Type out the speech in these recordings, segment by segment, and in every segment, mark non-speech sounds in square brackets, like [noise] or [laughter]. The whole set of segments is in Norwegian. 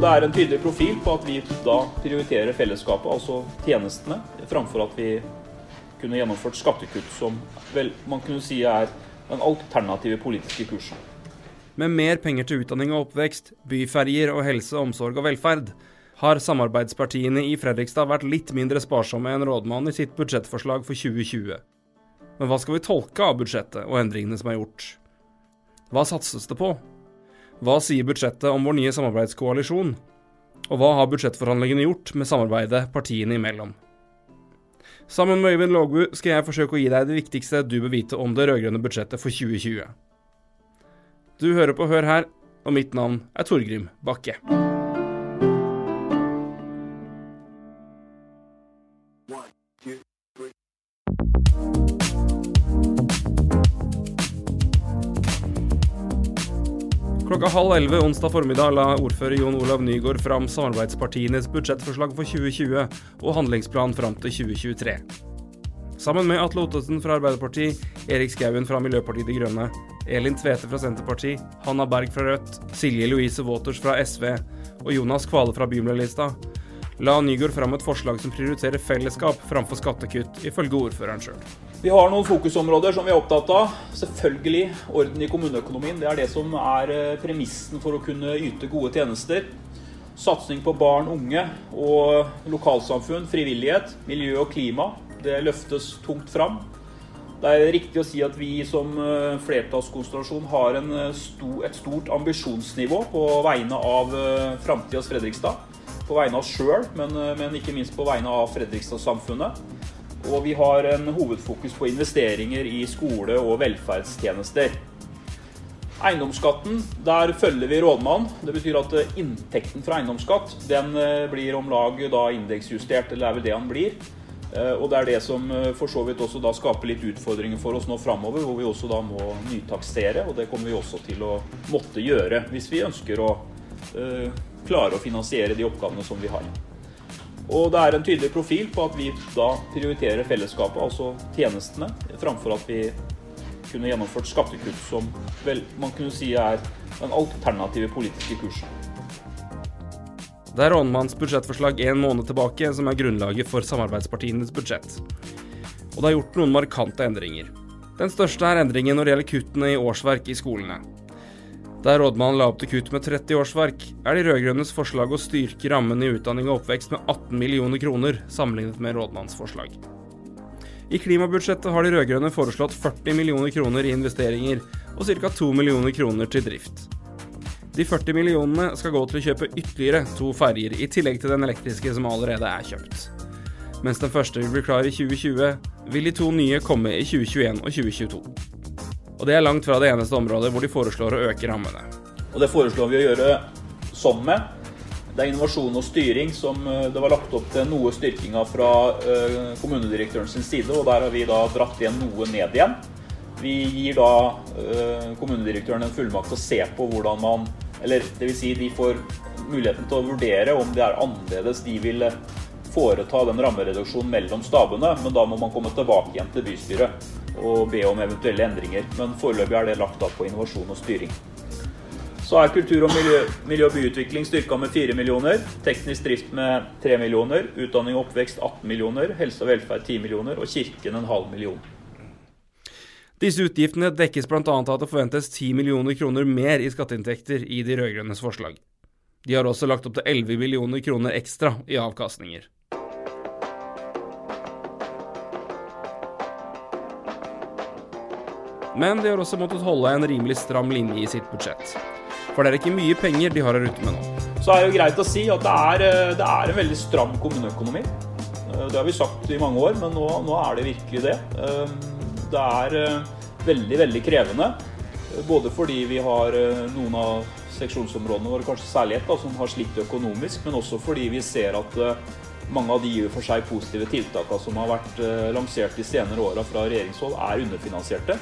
Og det er en tydelig profil på at vi da prioriterer fellesskapet, altså tjenestene, framfor at vi kunne gjennomført skattekutt, som vel man kunne si er den alternative politiske kursen. Med mer penger til utdanning og oppvekst, byferjer og helse, omsorg og velferd, har samarbeidspartiene i Fredrikstad vært litt mindre sparsomme enn rådmannen i sitt budsjettforslag for 2020. Men hva skal vi tolke av budsjettet og endringene som er gjort? Hva satses det på? Hva sier budsjettet om vår nye samarbeidskoalisjon? Og hva har budsjettforhandlingene gjort med samarbeidet partiene imellom? Sammen med Øyvind Lågbu skal jeg forsøke å gi deg det viktigste du bør vite om det rød-grønne budsjettet for 2020. Du hører på Hør her, og mitt navn er Torgrim Bakke. Klokka halv elleve onsdag formiddag la ordfører Jon Olav Nygaard fram samarbeidspartienes budsjettforslag for 2020 og handlingsplan fram til 2023. Sammen med Atle Ottesen fra Arbeiderpartiet, Erik Skauen fra Miljøpartiet De Grønne, Elin Tvete fra Senterpartiet, Hanna Berg fra Rødt, Silje Louise Waters fra SV og Jonas Kvale fra Bymiljølista la Nygaard fram et forslag som prioriterer fellesskap framfor skattekutt, ifølge ordføreren sjøl. Vi har noen fokusområder som vi er opptatt av. Selvfølgelig orden i kommuneøkonomien. Det er det som er eh, premissen for å kunne yte gode tjenester. Satsing på barn, unge og lokalsamfunn, frivillighet, miljø og klima. Det løftes tungt fram. Det er riktig å si at vi som eh, flertallskonstellasjon har eh, sto, et stort ambisjonsnivå på vegne av framtidas Fredrikstad. På vegne av oss sjøl, men, men ikke minst på vegne av Fredrikstad-samfunnet. Og vi har en hovedfokus på investeringer i skole og velferdstjenester. Eiendomsskatten, der følger vi rådmannen. Det betyr at eh, inntekten fra eiendomsskatt den eh, blir om lag da indeksjustert, eller er vel det han blir. Eh, og det er det som for så vidt også da skaper litt utfordringer for oss nå framover, hvor vi også da må nytaksere. Og det kommer vi også til å måtte gjøre hvis vi ønsker å klare å finansiere de oppgavene som vi har. Og det er en tydelig profil på at vi da prioriterer fellesskapet, altså tjenestene, framfor at vi kunne gjennomført skattekutt, som vel man kunne si er den alternative politiske kursen. Det er rådmannens budsjettforslag en måned tilbake som er grunnlaget for samarbeidspartienes budsjett. Og det er gjort noen markante endringer. Den største er endringen når det gjelder kuttene i årsverk i skolene. Der rådmannen la opp til kutt med 30 årsverk, er de rød-grønnes forslag å styrke rammen i utdanning og oppvekst med 18 millioner kroner, sammenlignet med rådmannens forslag. I klimabudsjettet har de rød-grønne foreslått 40 millioner kroner i investeringer og ca. 2 millioner kroner til drift. De 40 millionene skal gå til å kjøpe ytterligere to ferjer, i tillegg til den elektriske som allerede er kjøpt. Mens den første vil bli klar i 2020, vil de to nye komme i 2021 og 2022. Og det er langt fra det eneste området hvor de foreslår å øke rammene. Og det foreslår vi å gjøre sånn med. Det er innovasjon og styring som eh, det var lagt opp til noe styrking av fra eh, kommunedirektøren sin side, og der har vi da dratt igjen noe ned igjen. Vi gir da eh, kommunedirektøren en fullmakt til å se på hvordan man Eller dvs. Si de får muligheten til å vurdere om det er annerledes de vil foreta den rammereduksjonen mellom stabene, men da må man komme tilbake igjen til bystyret og be om eventuelle endringer. Men foreløpig er det lagt av på innovasjon og styring. Så er kultur- og miljø, miljø og byutvikling styrka med 4 millioner. Teknisk drift med 3 millioner. Utdanning og oppvekst 18 millioner. Helse og velferd 10 millioner. Og kirken en halv million. Disse utgiftene dekkes bl.a. av at det forventes 10 millioner kroner mer i skatteinntekter i de rød-grønnes forslag. De har også lagt opp til 11 millioner kroner ekstra i avkastninger. Men de har også måttet holde en rimelig stram linje i sitt budsjett. For det er ikke mye penger de har å rutte med nå. Så er det greit å si at det er, eh, det er en veldig stram kommuneøkonomi. Eh, det har vi sagt i mange år, men nå, nå er det virkelig det. Eh, det er veldig, veldig krevende. Både fordi vi har noen av seksjonsområdene våre, kanskje særlig ett, som har slitt økonomisk, men også fordi vi ser at mange av de i for seg positive tiltakene som har vært lansert de senere åra fra regjeringshold, er underfinansierte.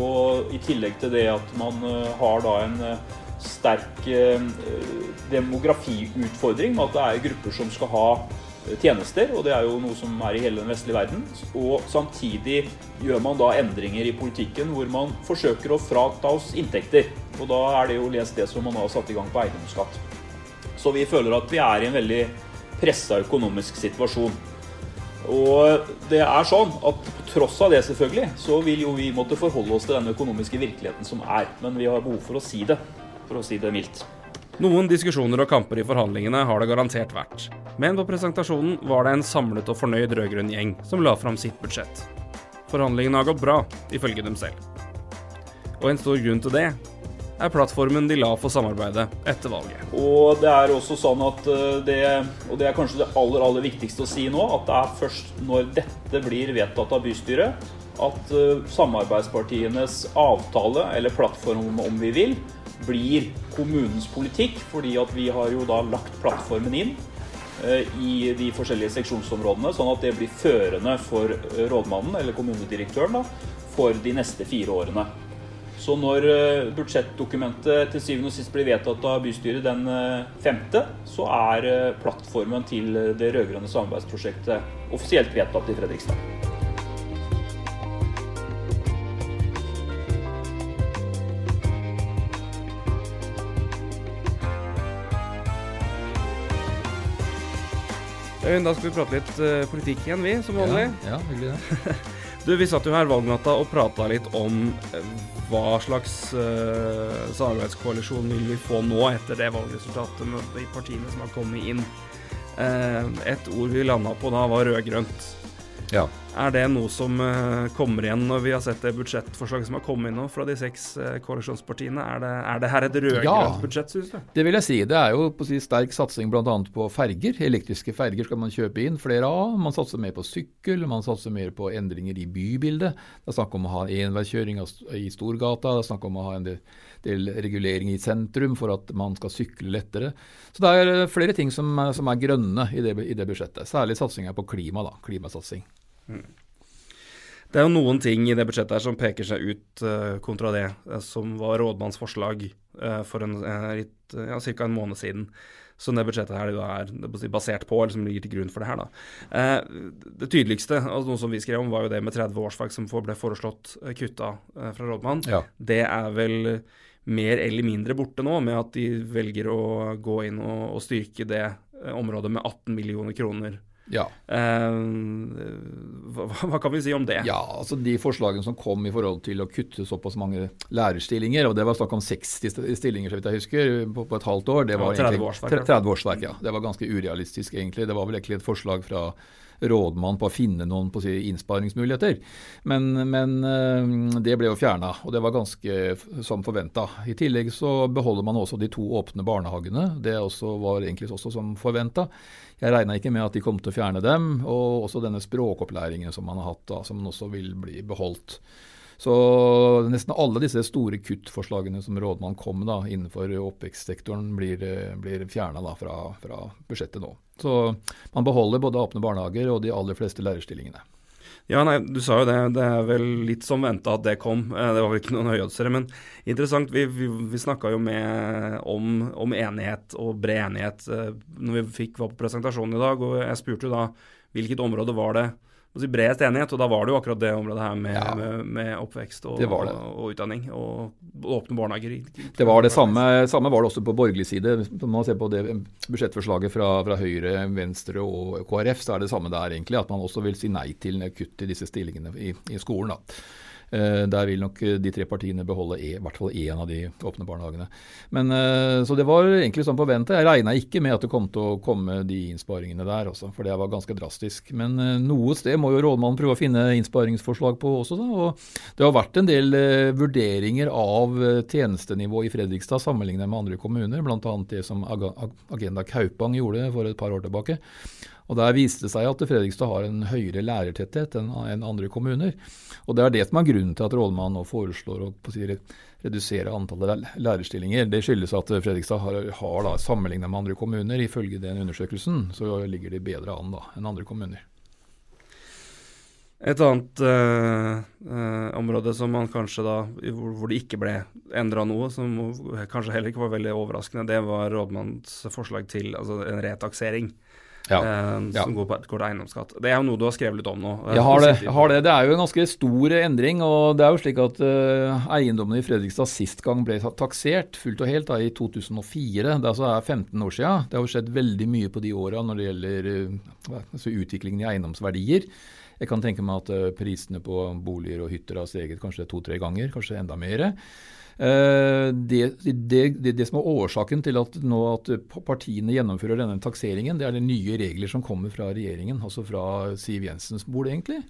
Og i tillegg til det at man eh, har da en eh, sterk eh, demografiutfordring med at det er grupper som skal ha tjenester, og det er jo noe som er i hele den vestlige verden. Og samtidig gjør man da endringer i politikken hvor man forsøker å frata oss inntekter. Og da er det jo lest det som man har satt i gang på eiendomsskatt. Så vi føler at vi er i en veldig pressa økonomisk situasjon. Og det er sånn at tross av det, selvfølgelig, så vil jo vi måtte forholde oss til den økonomiske virkeligheten som er. Men vi har behov for å si det, for å si det mildt. Noen diskusjoner og kamper i forhandlingene har det garantert vært. Men på presentasjonen var det en samlet og fornøyd rød-grønn gjeng som la fram sitt budsjett. Forhandlingene har gått bra, ifølge dem selv. Og en stor grunn til det er plattformen de la for samarbeidet etter valget. Og det er også sånn at eh, det, og det er kanskje det aller, aller viktigste å si nå, at det er først når dette blir vedtatt av bystyret, at eh, samarbeidspartienes avtale, eller plattform om vi vil, blir kommunens politikk. Fordi at vi har jo da lagt plattformen inn eh, i de forskjellige seksjonsområdene, sånn at det blir førende for rådmannen, eller kommunedirektøren, da, for de neste fire årene. Så når eh, budsjettdokumentet til syvende og sist blir vedtatt av bystyret den eh, femte, så er eh, plattformen til det rød-grønne samarbeidsprosjektet offisielt vedtatt i Fredrikstad. Da skal vi prate litt politikk igjen, vi, som vanlig. Ja, ja hyggelig det. [laughs] Du, Vi satt jo her valgnatta og prata litt om eh, hva slags uh, samarbeidskoalisjon vil vi få nå etter det valgresultatet med de partiene som har kommet inn. Uh, et ord vi landa på da, var rød-grønt. Ja. Er det noe som uh, kommer igjen når vi har sett det budsjettforslaget som har kommet inn nå fra de seks uh, koalisjonspartiene? Er det, er det, her et rød-grønt ja, budsjett, synes du? Det vil jeg si. Det er jo på si, sterk satsing bl.a. på ferger. Elektriske ferger skal man kjøpe inn flere av. Man satser mer på sykkel, man satser mer på endringer i bybildet. Det er snakk om å ha enveiskjøring i Storgata, det er snakk om å ha en del, del regulering i sentrum for at man skal sykle lettere. Så det er eh, flere ting som, som er grønne i det, i det budsjettet. Særlig satsinga på klima, da. Klimasatsing. Mm. Det er jo noen ting i det budsjettet her som peker seg ut uh, kontra det uh, som var rådmanns forslag uh, for en, litt, ja, ca. en måned siden. Som det budsjettet her er basert på, eller som ligger til grunn for det her. Da. det tydeligste, altså noe som vi skrev om, var jo det med 30 årsverk som ble foreslått kutta fra rådmann. Ja. Det er vel mer eller mindre borte nå, med at de velger å gå inn og, og styrke det området med 18 millioner kroner ja. Eh, hva, hva, kan vi si om det? Ja, altså De forslagene som kom i forhold til å kutte såpass mange lærerstillinger, og det var snakk om 60 stillinger så vidt jeg husker, på, på et halvt år det var ja, 30 årsverk. 30 årsverk, ja. Det var ganske urealistisk, egentlig. Det var vel egentlig et forslag fra rådmann på å finne noen på å si, innsparingsmuligheter. Men, men, eh, det ble jo fjerna, og det var ganske som forventa. I tillegg så beholder man også de to åpne barnehagene. Det også var egentlig også som forventa. Jeg regna ikke med at de kom til å fjerne dem. Og også denne språkopplæringen som man har hatt, da, som også vil bli beholdt. Så nesten alle disse store kuttforslagene som rådmann kom med innenfor oppvekstsektoren, blir, blir fjerna fra, fra budsjettet nå. Så man beholder både åpne barnehager og de aller fleste lærerstillingene. Ja, nei, Du sa jo det. Det er vel litt som venta at det kom. Eh, det var vel ikke noen høyhetsere, Men interessant. Vi, vi, vi snakka jo med om, om, enighet og bred enighet eh, når vi fikk var på presentasjonen i dag. Og jeg spurte jo da hvilket område var det si, bredest enighet, og da var det jo akkurat det området her med, ja. med, med oppvekst og, det det. og, og, utdanning og åpne barnehager. Det var det samme, samme var det også på borgerlig side. Når man ser på det budsjettforslaget fra, fra, Høyre, Venstre og KrF, så er det samme der egentlig. At man også vil si nei til kutt i disse stillingene i, i skolen. da. Eh, der vil nok de tre partiene beholde e, i hvert fall én av de åpne barnehagene. Men, eh, så det var egentlig sånn forventa. Jeg regna ikke med at det kom til å komme de innsparingene der også, for det var ganske drastisk. Men eh, noe sted må jo rådmannen prøve å finne innsparingsforslag på også. Da. Og det har vært en del vurderinger av tjenestenivå i Fredrikstad sammenlignet med andre kommuner, bl.a. det som Agenda Kaupang gjorde for et par år tilbake. Og Der viste det seg at Fredrikstad har en høyere lærertetthet enn andre kommuner. Og Det er det som er grunnen til at rådmannen nå foreslår å redusere antallet lærerstillinger. Det skyldes at Fredrikstad har, har sammenlignet med andre kommuner, ifølge den undersøkelsen, så ligger de bedre an da, enn andre kommuner. Et annet eh, eh, område som man kanskje da, hvor, hvor det ikke ble endra noe, som kanskje heller ikke var veldig overraskende, det var rådmannens forslag til altså en retaksering ja. Eh, som ja. går på et kort eiendomsskatt. Det er jo noe du har skrevet litt om nå. Jeg har det. Jeg har det. Det er jo en ganske stor endring. og Det er jo slik at uh, eiendommene i Fredrikstad sist gang ble taksert fullt og helt da, i 2004. Det altså er 15 år siden. Det har jo skjedd veldig mye på de åra når det gjelder uh, altså utviklingen i eiendomsverdier. Jeg kan tenke meg at uh, prisene på boliger og hytter har steget kanskje to-tre ganger, kanskje enda mer. Eh, det, det, det, det, som er årsaken til at, nå at partiene gjennomfører denne takseringen, det er de nye regler som kommer fra regjeringen, altså fra Siv Jensens bord, egentlig.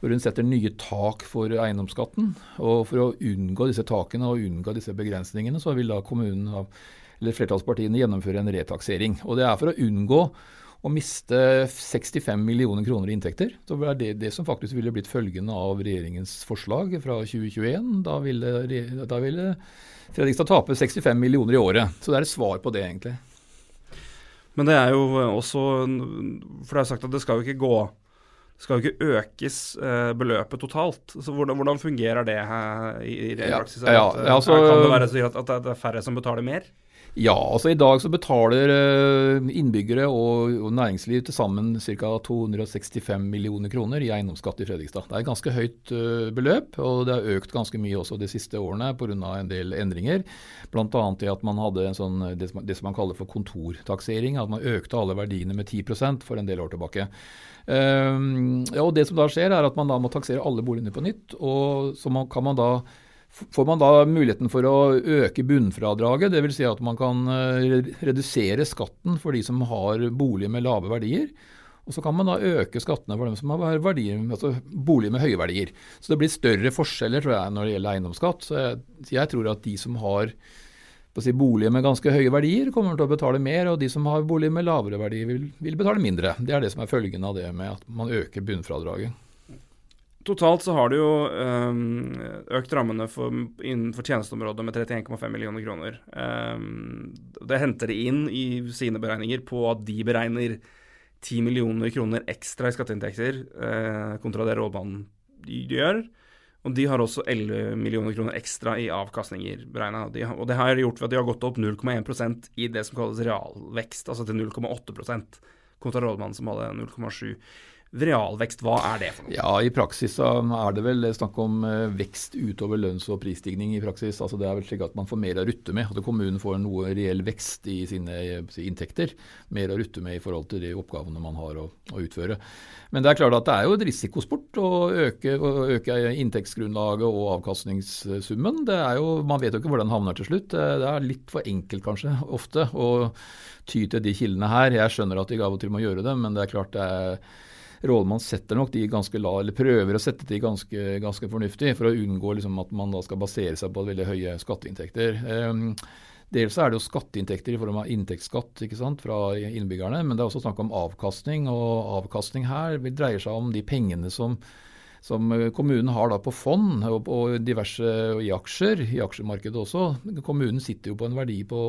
Hvor hun setter nye tak for eiendomsskatten. Og for å unngå disse takene og unngå disse begrensningene, så vil da kommunen, eller flertallspartiene gjennomføre en retaksering. Og det er for å unngå å miste 65 millioner kroner i inntekter. Så er det, det som faktisk ville blitt følgende av regjeringens forslag fra 2021. Da ville, da ville Fredrikstad tape 65 millioner i året. Så det er et svar på det, egentlig. Men det er jo også For det er sagt at det skal jo ikke gå det skal jo ikke økes eh, beløpet totalt. Så hvordan, hvordan fungerer det her i, i praksis? Ja, ja, altså, kan det være så at, at det er færre som betaler mer? Ja, altså i dag så betaler eh, innbyggere og, næringsliv til sammen ca. 265 millioner kroner i eiendomsskatt i Fredrikstad. Det er et ganske høyt uh, beløp, og det har økt ganske mye også de siste årene pga. en del endringer. Bl.a. i at man hadde sånn, det, som, det man kaller for kontortaksering. At man økte alle verdiene med 10% for en del år tilbake. Um, ja, og Det som da skjer, er at man da må taksere alle boligene på nytt. og Så kan man da får man da muligheten for å øke bunnfradraget. Dvs. Si at man kan eh, redusere skatten for de som har boliger med lave verdier. Og så kan man da øke skattene for dem som har verdier, altså boliger med høye verdier. Så det blir større forskjeller tror jeg, når det gjelder eiendomsskatt. Så jeg, jeg tror at de som har si, boliger med ganske høye verdier, kommer til å betale mer, og de som har boliger med lavere verdier, vil, vil betale mindre. Det er det som er følgen av det med at man øker bunnfradraget. Totalt så har du jo um, økt rammene for, innenfor tjenesteområdet med 31,5 millioner kroner. Um, det henter de inn i sine beregninger på at de beregner 10 millioner kroner ekstra i skatteinntekter uh, kontra det rådmannen de gjør. Og de har også 11 millioner kroner ekstra i avkastninger beregna. De og det har gjort ved at de har gått opp 0,1% i det som kalles realvekst, altså til 0,8 kontra rådmannen som hadde 0,7 realvekst, hva er det for noe? Ja, I praksis er det vel snakk om eh, vekst utover lønns- og prisstigning. i praksis. Altså Det er vel slik at man får mer å rutte med. At kommunen får noe reell vekst i sine inntekter. Mer å rutte med i forhold til de oppgavene man har å, å utføre. Men det er klart at det er jo et risikosport å øke, å øke inntektsgrunnlaget og avkastningssummen. Det er jo, Man vet jo ikke hvor den havner til slutt. Det er litt for enkelt kanskje ofte å ty til de kildene her. Jeg skjønner at de av og til må gjøre det, men det er klart det er rådmann setter nok de ganske la, eller prøver å sette de ganske, ganske fornuftig, for å unngå liksom, at man da skal basere seg på veldig høye skatteinntekter. Um, Dels er det jo skatteinntekter i form av inntektsskatt sant, fra innbyggerne, men det er også snakk om avkastning. og Avkastning her dreier seg om de pengene som som eh, kommunen har da på fond og, og diverse i aksjer, i aksjemarkedet også. Kommunen sitter jo på en verdi på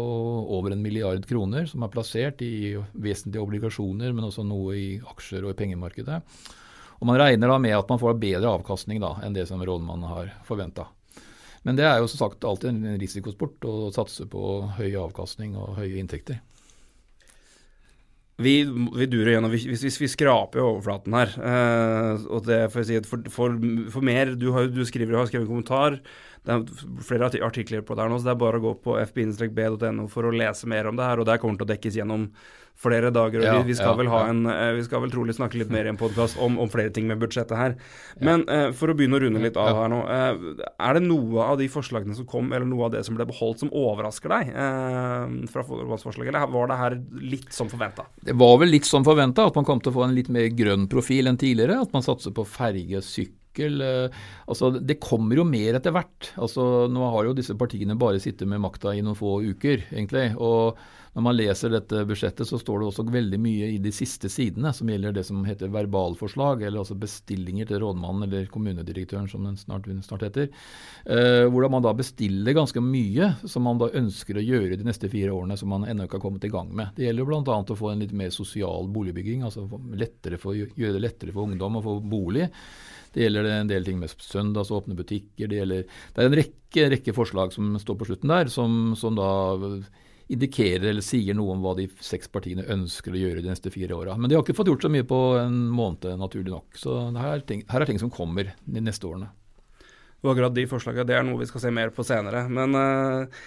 over en milliard kroner som er plassert i vesentlige obligasjoner, men også noe i aksjer og i pengemarkedet. Og Man regner da med at man får bedre avkastning da, enn det som rådmannen har forventa. Men det er jo som sagt alltid en risikosport å satse på høy avkastning og høye inntekter. Vi, vi durer gjennom, hvis, vi, vi skraper overflaten her uh, og det for, for, for mer Du, har, du skriver, har skrevet en kommentar. Det er flere artikler på det her nå, så det er bare å gå på fb-b.no for å lese mer om det her. Og det kommer til å dekkes gjennom flere dager. og ja, vi, skal ja, en, eh, vi, skal vel trolig snakke litt mer i en podkast om, om, flere ting med budsjettet her. Men uh, for å begynne å runde litt av her nå. Uh, er det noe av de forslagene som kom, eller noe av det som ble beholdt, som overrasker deg uh, fra forslaget, eller var det her litt som forventa? Det var vel litt som forventa, at man kom til å få en litt mer grønn profil enn tidligere. At man satser på ferge, sykkel altså, det kommer jo mer etter hvert. Altså, nå har jo disse partiene bare sittet med makta i noen få uker, egentlig. og når man leser dette budsjettet, så står det også veldig mye i de siste sidene som gjelder det som heter verbalforslag, eller altså bestillinger til rådmannen eller kommunedirektøren, som den snart, snart heter. Eh, hvordan man da bestiller ganske mye som man da ønsker å gjøre de neste fire årene, som man ennå ikke har kommet i gang med. Det gjelder bl.a. å få en litt mer sosial boligbygging, altså for, gjøre det lettere for ungdom å få bolig. Det gjelder en del ting med søndagsåpne butikker. Det, gjelder, det er en rekke, rekke forslag som står på slutten der, som, som da indikerer eller sier noe om hva de seks partiene ønsker å gjøre de neste fire åra. Men de har ikke fått gjort så mye på en måned, naturlig nok. Så her er ting, her er ting som kommer de neste årene. Og akkurat de forslagene, det er noe vi skal se mer på senere. Men uh,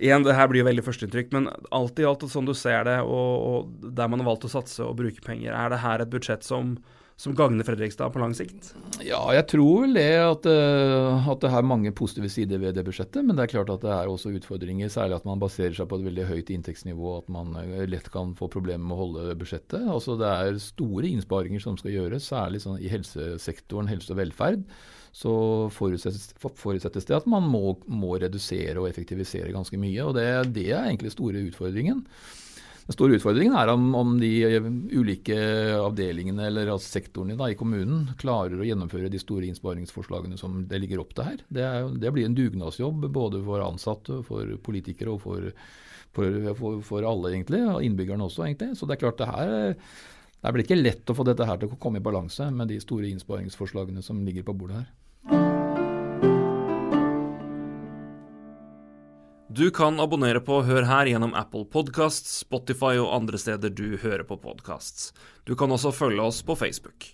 igjen, det her blir jo veldig førsteinntrykk. Men alt i alt, sånn du ser det, og, og, der man har valgt å satse og bruke penger, er det her et budsjett som, som gagner Fredrikstad på lang sikt? Ja, jeg tror vel det at, uh, at det er mange positive sider ved det budsjettet. Men det er klart at det er også utfordringer, særlig at man baserer seg på et veldig høyt inntektsnivå. At man eh, lett kan få problemer med å holde budsjettet. Altså Det er store innsparinger som skal gjøres, særlig sånn i helsesektoren, helse og velferd så forutsettes, det at man må, må, redusere og effektivisere ganske mye. og Det, det er egentlig store utfordringen. Den store utfordringen er om, om de ulike avdelingene eller altså sektorene da, i kommunen klarer å gjennomføre de store innsparingsforslagene som det ligger opp til her. Det, er, det blir en dugnadsjobb både for ansatte, for politikere og for, for, for, for alle, egentlig. Og innbyggerne også, egentlig. Så det er klart det her det blir ikke lett å få dette her til å komme i balanse med de store innsparingsforslagene som ligger på bordet her. Du kan abonnere på Hør her gjennom Apple Podcasts, Spotify og andre steder du hører på podkasts. Du kan også følge oss på Facebook.